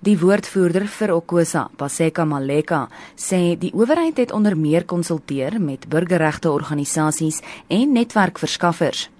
Die woordvoerder vir Okosa, Paseka Maleka, sê die owerheid het onder meer konsulteer met burgerregte organisasies en netwerkverskaffers.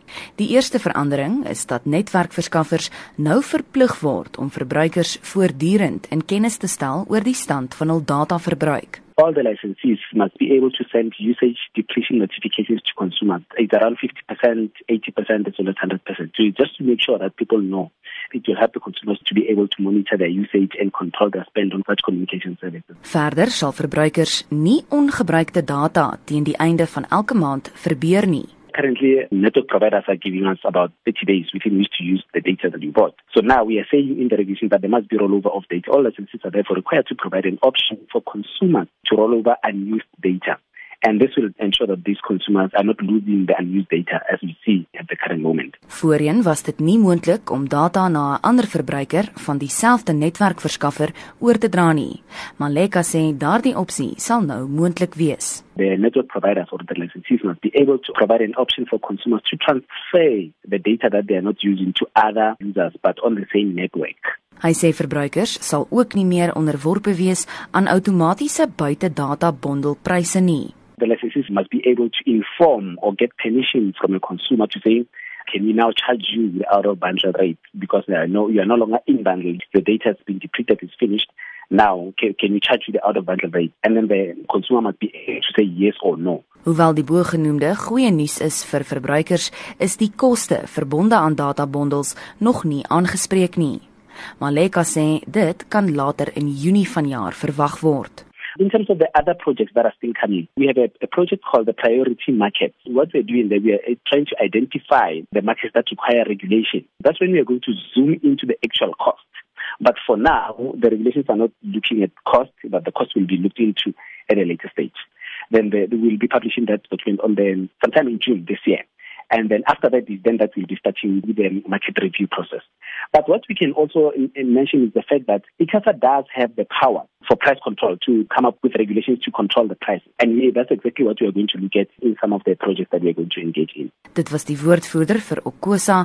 Die eerste verandering is dat netwerkverskaffers nou verplig word om verbruikers voortdurend in kennis te stel oor die stand van hul dataverbruik. All the licensees must be able to send usage depletion notifications to consumers. It's around 50%, 80%, as well as 100%. So just to make sure that people know it will help the consumers to be able to monitor their usage and control their spend on such communication services. Verder sal verbruikers nie ongebruikte data teen die einde van elke maand verbeur nie. Currently, network providers are giving us about 30 days within which to use the data that you bought. So now we are saying in the regulation that there must be rollover of data. All licenses are therefore required to provide an option for consumers to roll over unused data. and this will ensure that these consumers are not losing the unused data as we see at the current moment. Voorheen was dit nie moontlik om data na 'n ander verbruiker van dieselfde netwerkverskaffer oor te dra nie. Maleka sê daardie opsie sal nou moontlik wees. The network providers or the licensees must be able to provide an option for consumers to transfer the data that they are not using to other users but on the same network. Hy sê verbruikers sal ook nie meer onderworpe wees aan outomatiese buitedata bondelpryse nie the licensees must be able to inform or get permission from a consumer to say, can we now charge you the out of bundle rate because are no, you are no longer in bundle. The data has been depleted, it's finished. Now, can, can we charge you the out of bundle rate? And then the consumer must be able to say yes or no. Hoewel die bogenoemde goeie nuus is vir verbruikers, is die koste verbonde aan databondels nog nie aangespreek nie. Maleka sê dit kan later in Junie vanjaar verwag word. In terms of the other projects that are still coming, we have a, a project called the priority markets. What we're doing there, we are uh, trying to identify the markets that require regulation. That's when we are going to zoom into the actual cost. But for now, the regulations are not looking at cost, but the cost will be looked into at a later stage. Then the, they will be publishing that document on the sometime in June this year. And then after that, then that will be starting with the market review process. But what we can also mention is the fact that ICASA does have the power for price control to come up with regulations to control the price. And that's exactly what we are going to look at in some of the projects that we are going to engage in. Dit was die woordvoerder vir Okosa